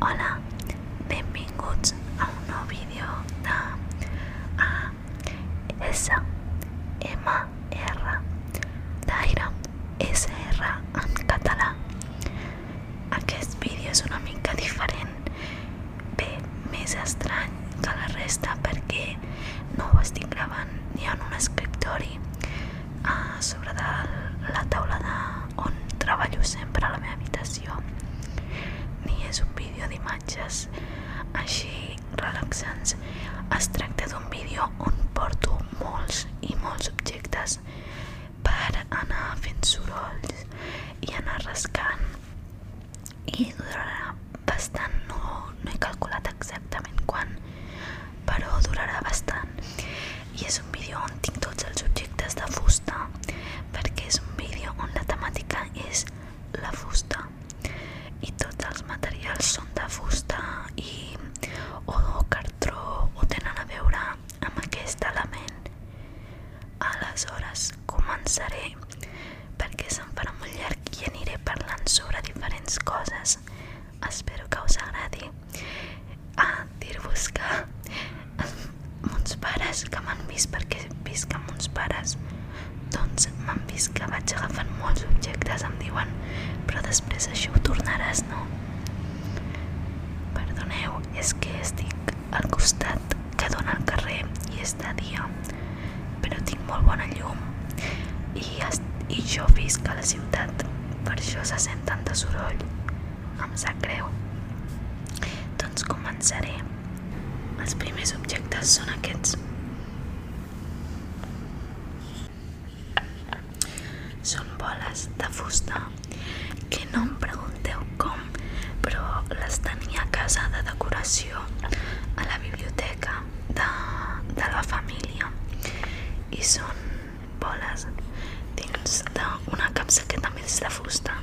Hola, benvinguts a un nou vídeo de ASMR d'aire SR en català. Aquest vídeo és una mica diferent, bé, més estrany que la resta perquè no ho estic gravant ni en un escriptori a sobre la taula on treballo sempre a la meva habitació és un vídeo d'imatges així relaxants es tracta d'un vídeo on porto molts i molts objectes per anar fent sorolls i anar rascant. I durarà bastant no, no he calculat exactament quan però durarà bastant. I és un vídeo on tinc tots els objectes de fusta perquè és un vídeo on la temàtica és la fusta els materials són de fusta i o cartró o tenen a veure amb aquest element. Aleshores començaré perquè se'm farà molt llarg i aniré parlant sobre diferents coses. Espero que us agradi. A dir-vos que mons pares que m'han vist perquè visc amb uns pares doncs m'han vist que vaig agafant molts objectes em diuen però després això ho tornaràs no? Perdoneu és que estic al costat que dona al carrer i és de dia però tinc molt bona llum i, i jo visc a la ciutat per això se sent tant de soroll em sap greu doncs començaré els primers objectes són aquests. Són boles de fusta que no em pregunteu com però les tenia a casa de decoració a la biblioteca de, de la família i són boles dins d'una capsa que també és de fusta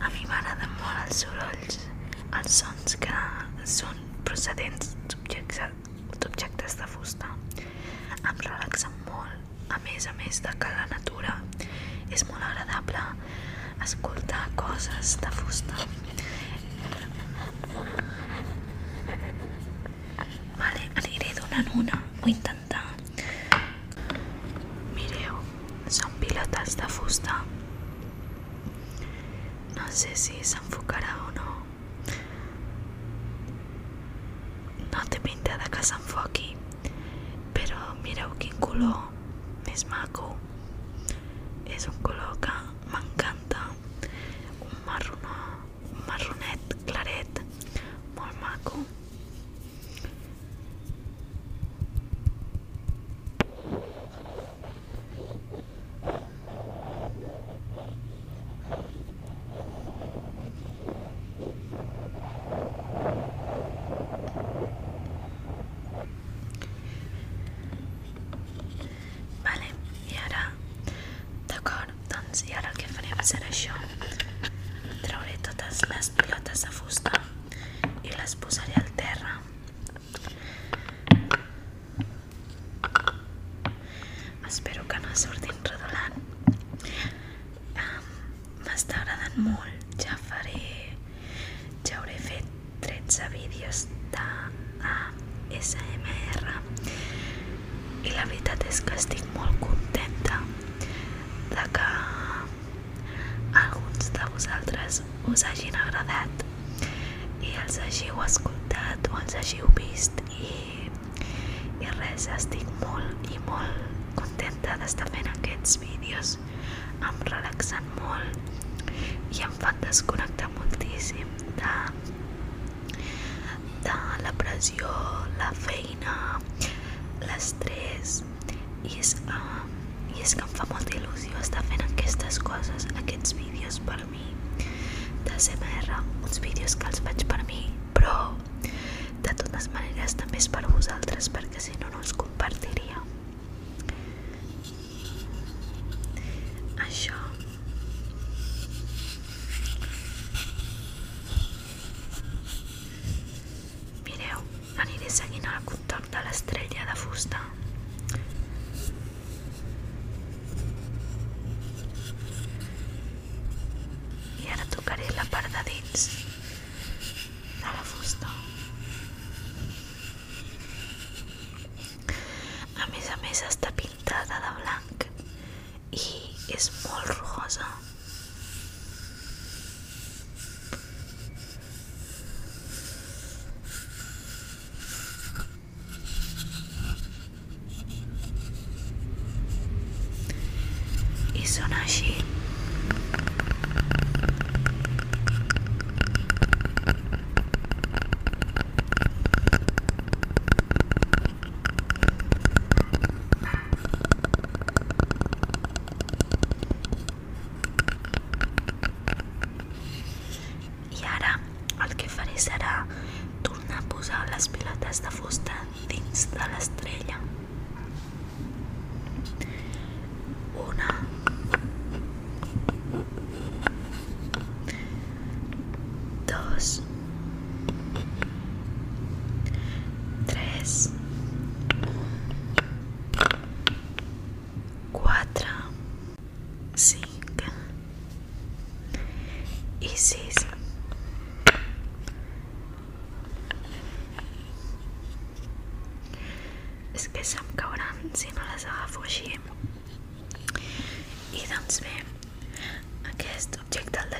A mi m'agraden molt els sorolls, els sons que són procedents d'objectes d'objectes de fusta. Em relaxen molt, a més a més de que la natura és molt agradable escoltar coses de fusta. Vale, aniré donant una, vull intentar. Mireu, són pilotes de fusta. No sé si s'enfocarà o no. No té pinta de que s'enfoqui, però mireu quin color més maco. És un color que m'encanta. Un marronó, un marronet claret, molt maco. Vale, i ara, d'acord, doncs i ara el que farem serà això. Trauré totes les pilotes de fusta i les posaré al terra. Espero que no surtin rodolant. Um, M'està agradant molt, ja faré... Ja hauré fet 13 vídeos de ASMR i la veritat és que estic molt contenta de que alguns de vosaltres us hagin agradat i els hagiu escoltat o els hagiu vist. I, i res, estic molt i molt contenta d'estar fent aquests vídeos. Em relaxen molt i em fan desconnectar moltíssim de, de la pressió, la feina, l'estrès i és, uh, i és que em fa molta il·lusió estar fent aquestes coses, aquests vídeos per mi. De CMR, uns vídeos que els faig per mi, però de totes maneres també és per vosaltres perquè si mesa està pintada de blanc i és molt rugosa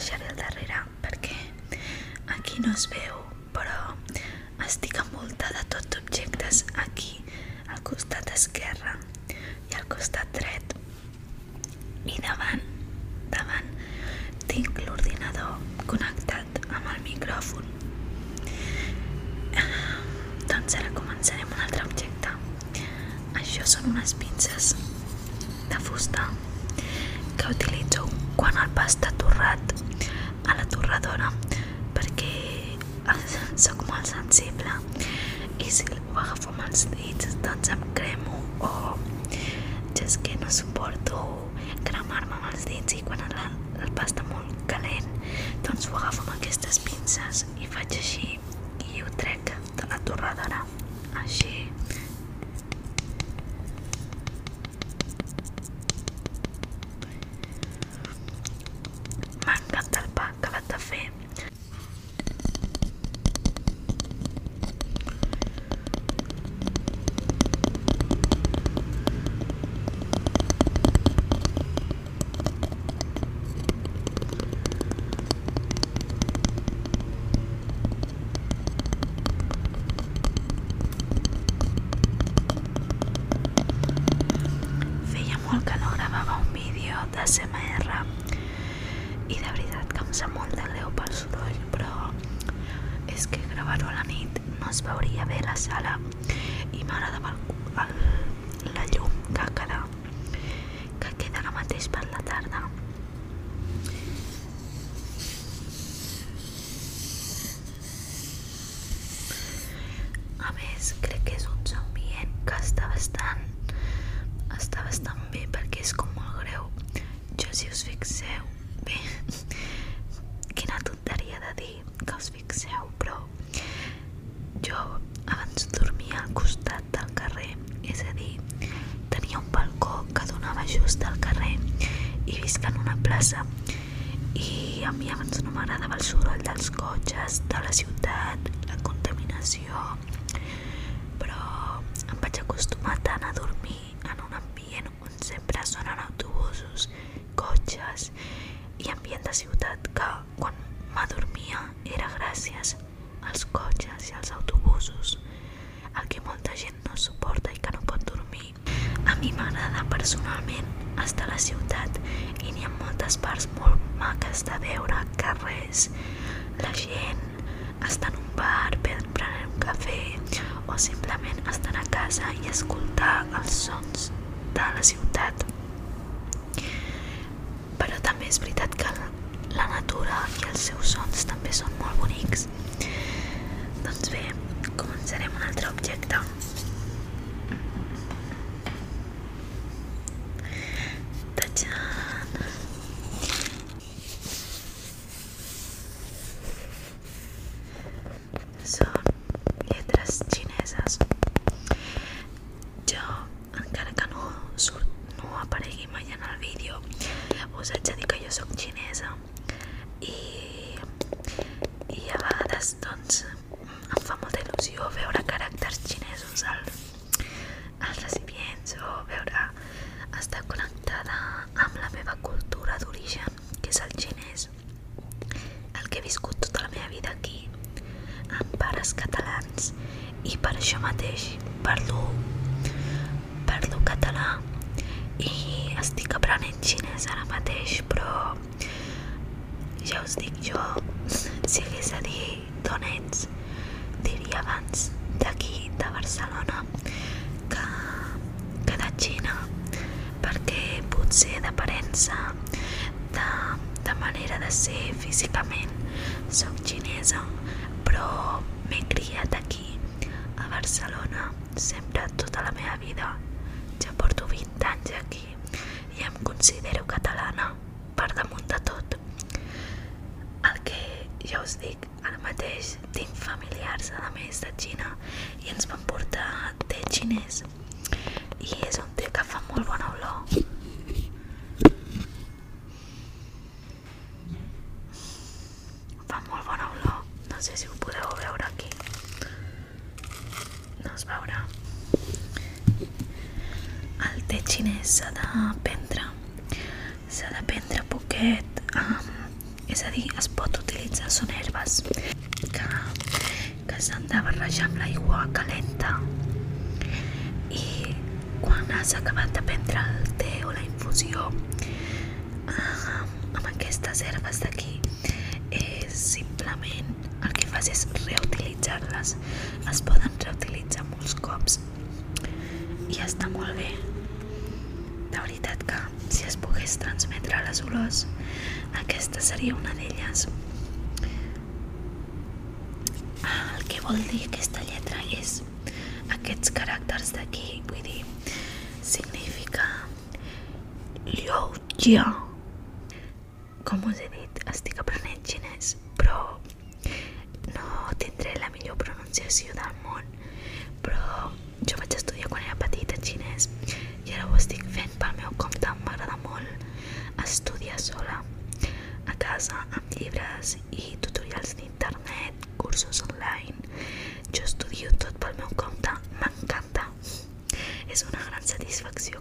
deixaré al darrere perquè aquí no es veu però estic envoltada de tots objectes aquí al costat esquerre i al costat dret. I davant davant tinc l'ordinador connectat amb el micròfon. Doncs ara començarem un altre objecte. Això són unes pinces de fusta. molt que no gravava un vídeo de CMR i de veritat que em sap molt de greu pel soroll però és que gravar-ho a la nit no es veuria bé la sala. I m'agradava el, el de veure carrers, la gent està en un bar prenent un cafè o simplement estan a casa i escoltar els sons de la ciutat. Però també és veritat que la natura i els seus sons també són molt bonics. Doncs bé, començarem un altre objecte. Perquè potser d'aparença, de, de manera de ser físicament, soc xinesa, però m'he criat aquí, a Barcelona, sempre tota la meva vida. Ja porto 20 anys aquí i em considero catalana per damunt de tot. El que ja us dic, ara mateix tinc familiars a més de Xina i ens van portar té xinès i és un té que fa molt bona olor. Fa molt bona olor, no sé si ho podeu veure aquí. No es veurà. El té xinès s'ha de prendre, s'ha de prendre poquet, um, és a dir, es pot utilitzar, són herbes que, que s'han de barrejar amb l'aigua calenta i quan has acabat de prendre el té o la infusió uh, amb aquestes herbes d'aquí és simplement el que fas és reutilitzar-les es poden reutilitzar molts cops i està molt bé de veritat que si es pogués transmetre les olors aquesta seria una d'elles el que vol dir aquesta lletra és aquests caràcters d'aquí vull dir significa Liu Jia com us he dit, estic aprenent xinès, però no tindré la millor pronunciació del món. Però jo vaig estudiar quan era petita xinès i ara ho estic fent pel meu compte. M'agrada molt estudiar sola casa llibres i tutorials d'internet, cursos online. Jo estudio tot pel meu compte, m'encanta. És una gran satisfacció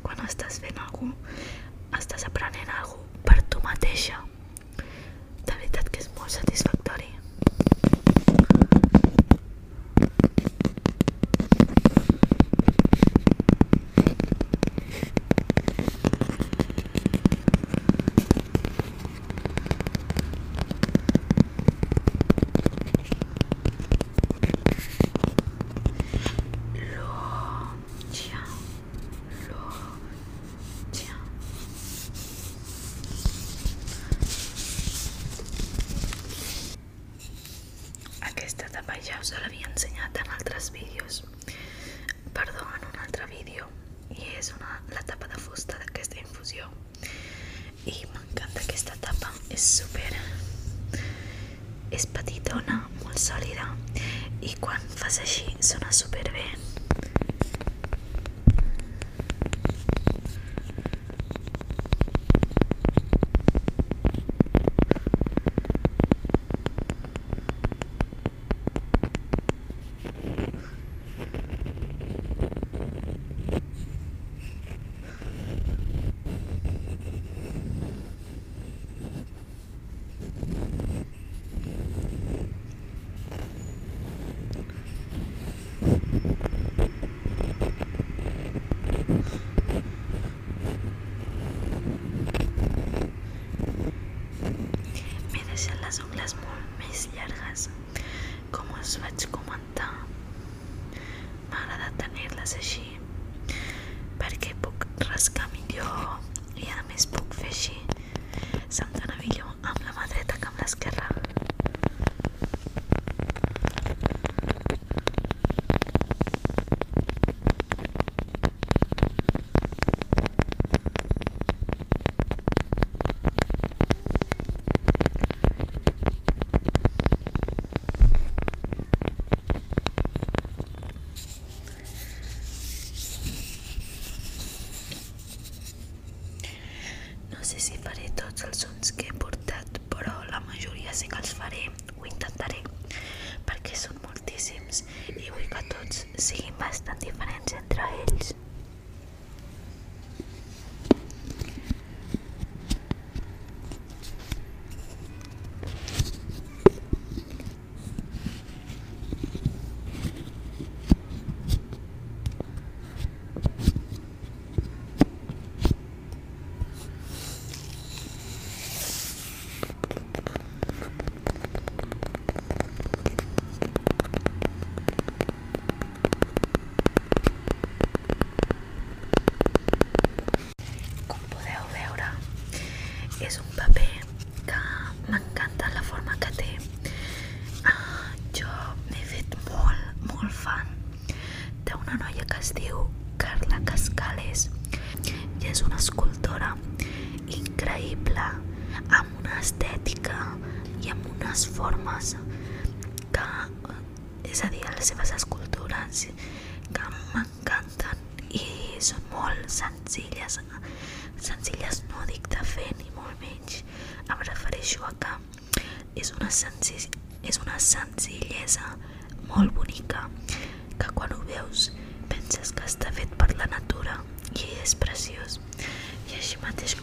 i és una, la tapa de fusta d'aquesta infusió. I m'encanta aquesta tapa, és super... és petitona, molt sòlida, i quan fas així sona super bé. és una senzillesa molt bonica que quan ho veus penses que està fet per la natura i és preciós. I així mateix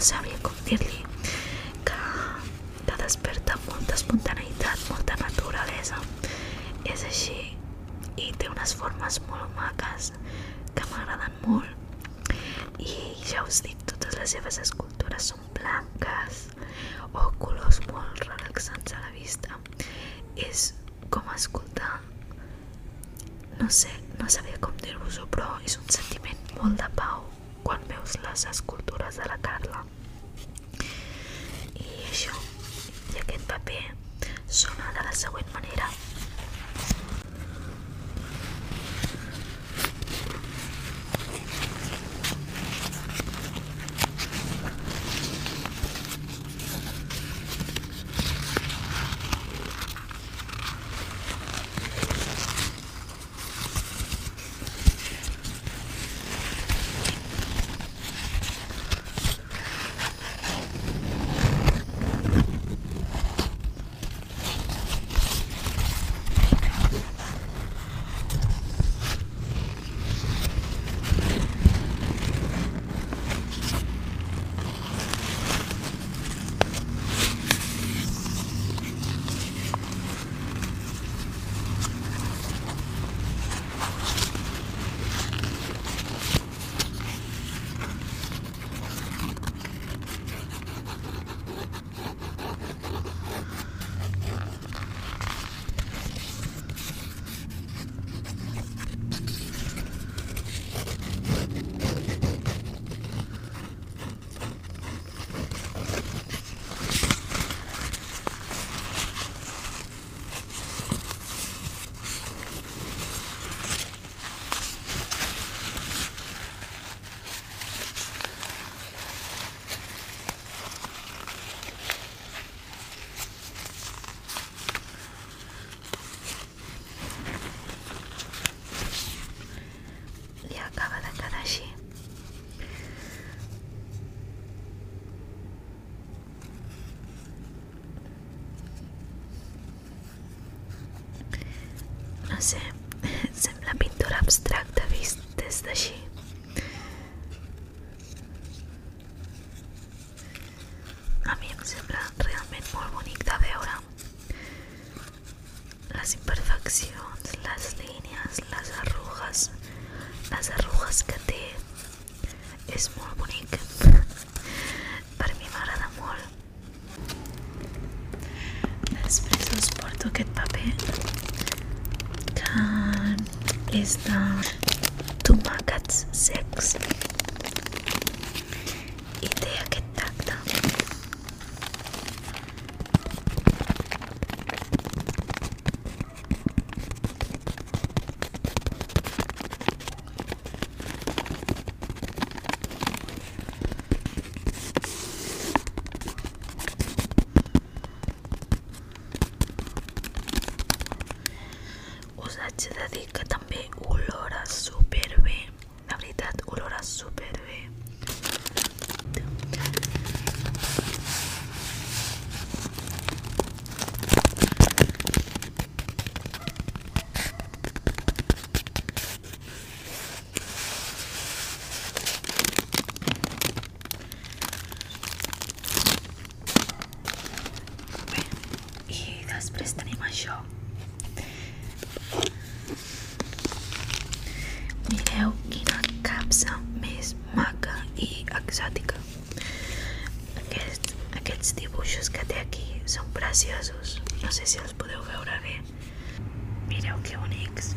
sabria com dir-li que, que desperta molta espontaneïtat, molta naturalesa. És així i té unes formes molt maques que m'agraden molt i ja us dic, totes les seves Pocket Puppet. Can is the Phoenix.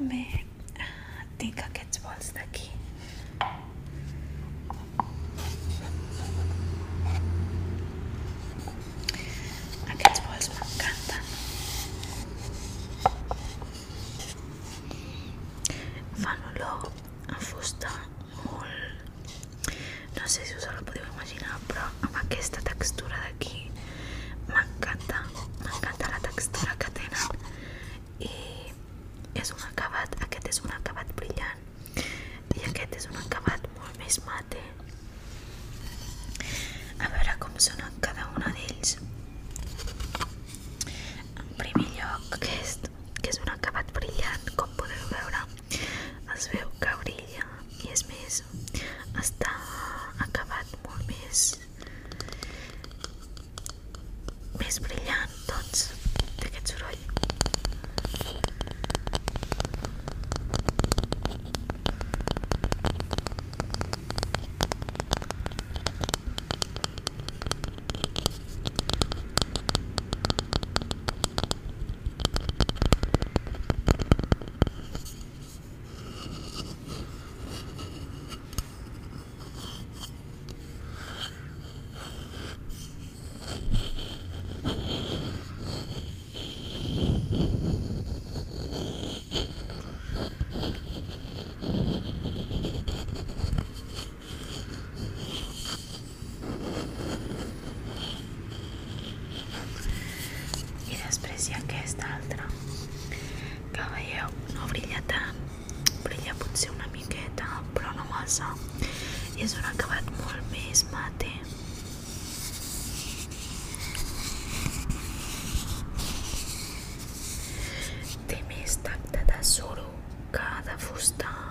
Després també eh, tinc aquests bols d'aquí. Aquests bols m'encanten. Fan olor a fusta molt... No sé si us la podeu imaginar, però amb aquesta textura d'aquí m'encanta. M'encanta la textura que tenen. I és un acabat, aquest és un acabat brillant i aquest és un acabat molt més mate. A veure com sonen cada una d'ells. En primer lloc, aquest, que és un acabat brillant, com podeu veure, massa i és un acabat molt més mate té més tacte de suro que de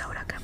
ahora acá.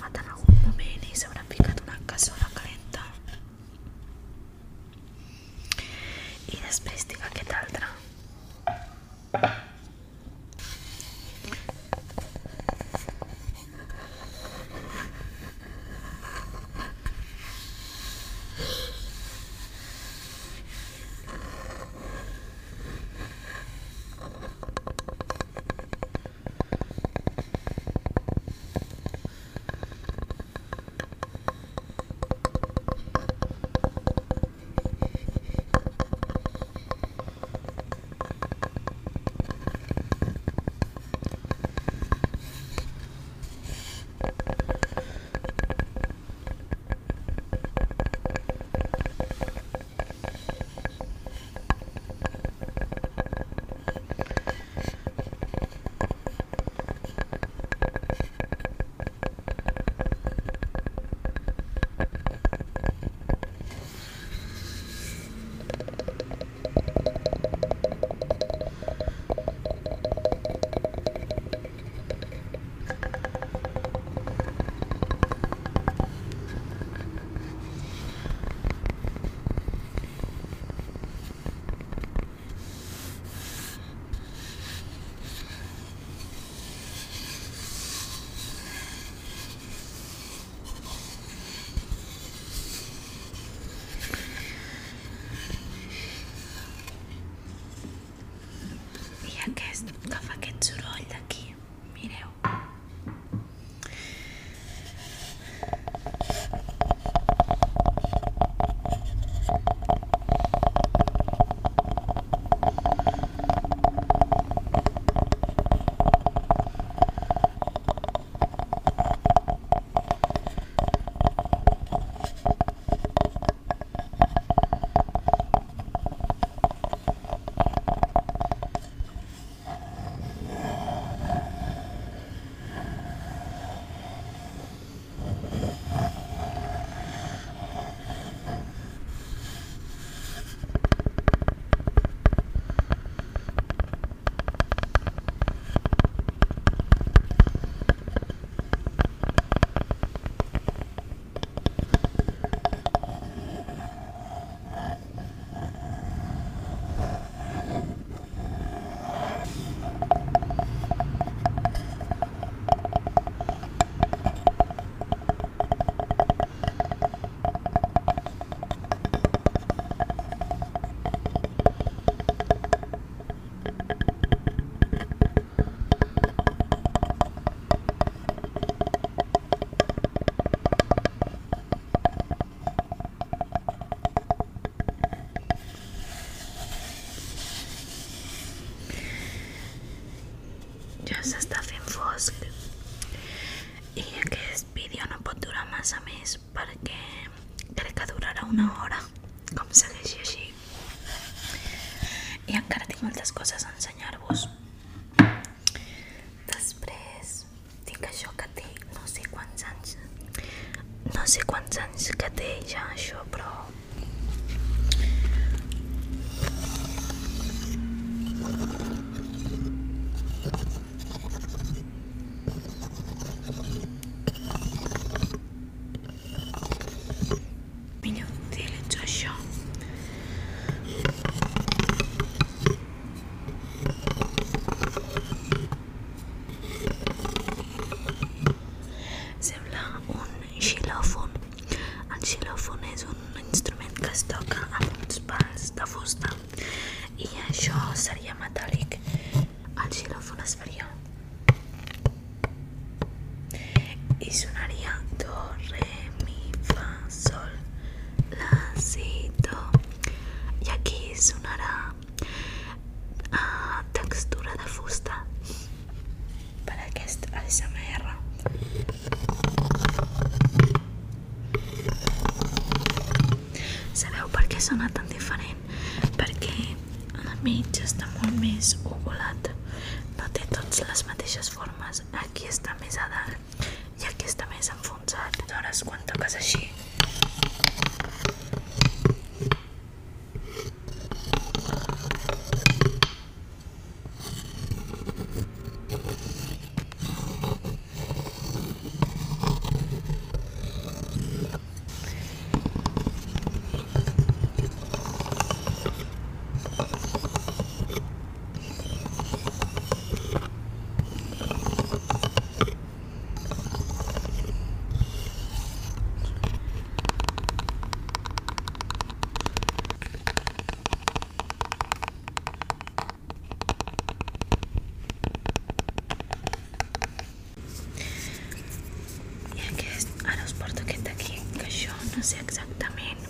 No sé exactament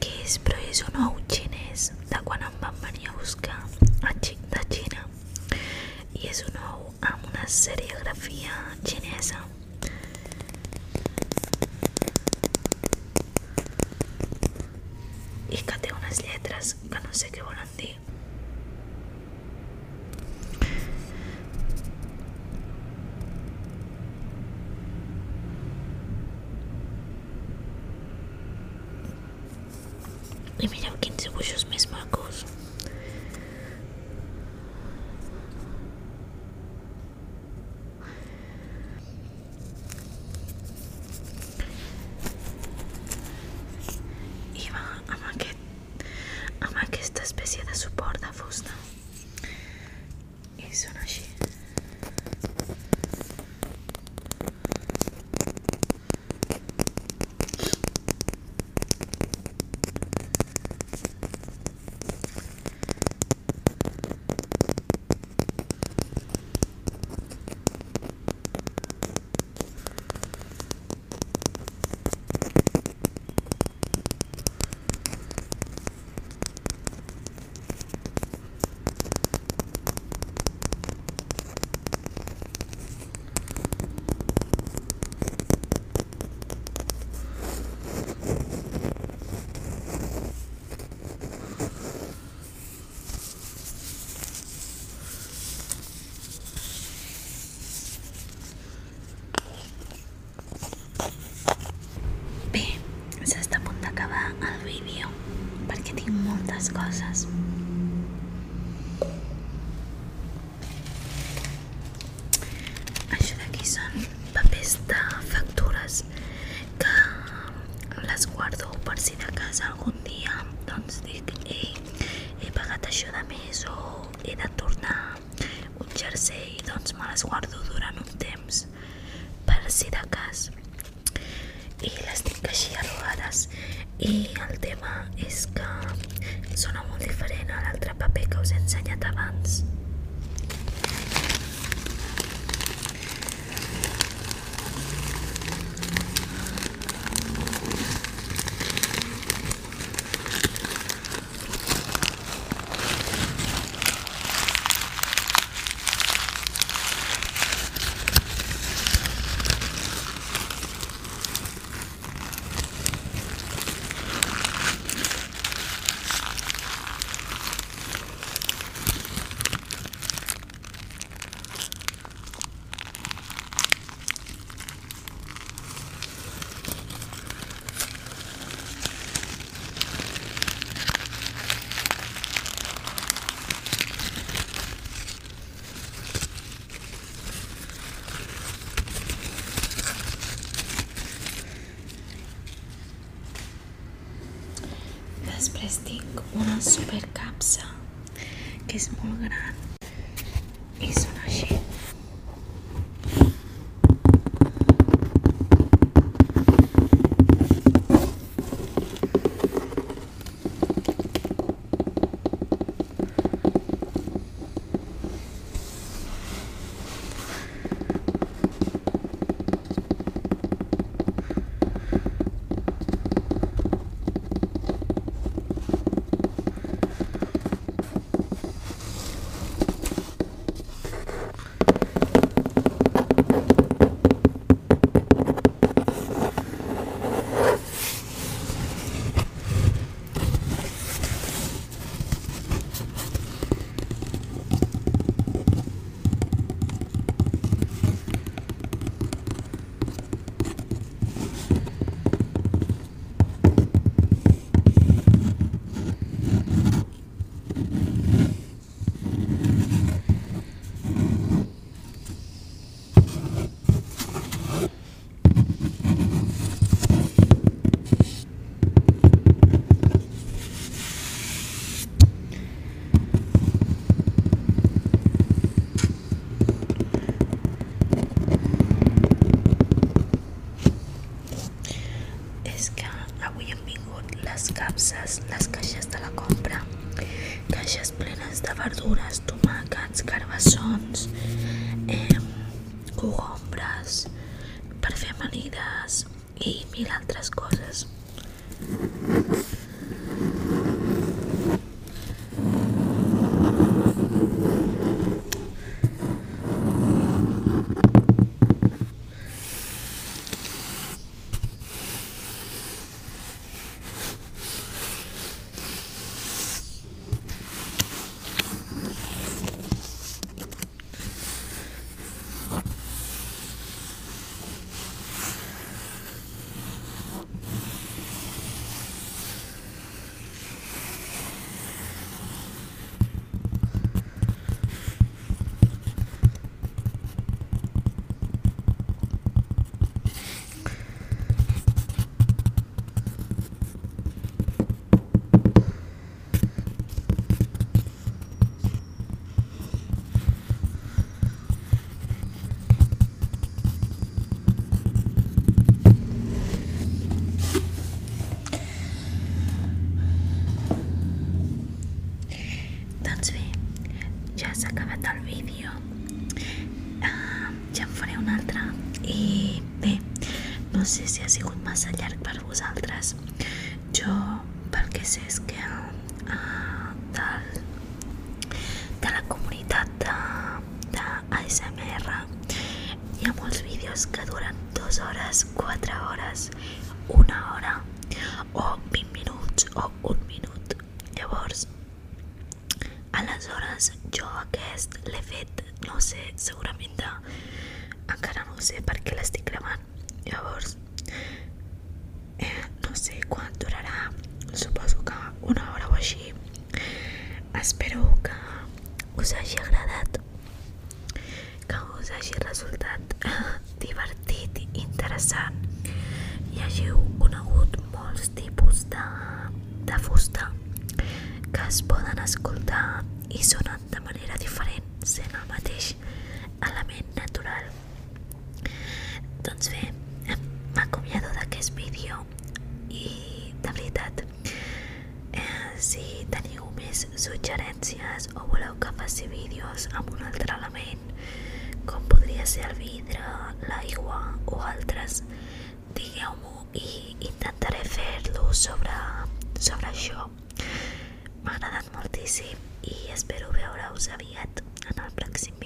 què és, però és un ou espero que us hagi agradat que us hagi resultat eh, divertit i interessant. I hàgiu conegut molts tipus de, de fusta que es poden escoltar i sonen més suggerències o voleu que faci vídeos amb un altre element com podria ser el vidre, l'aigua o altres digueu-m'ho i intentaré fer-lo sobre, sobre això. M'ha agradat moltíssim i espero veure-us aviat en el pròxim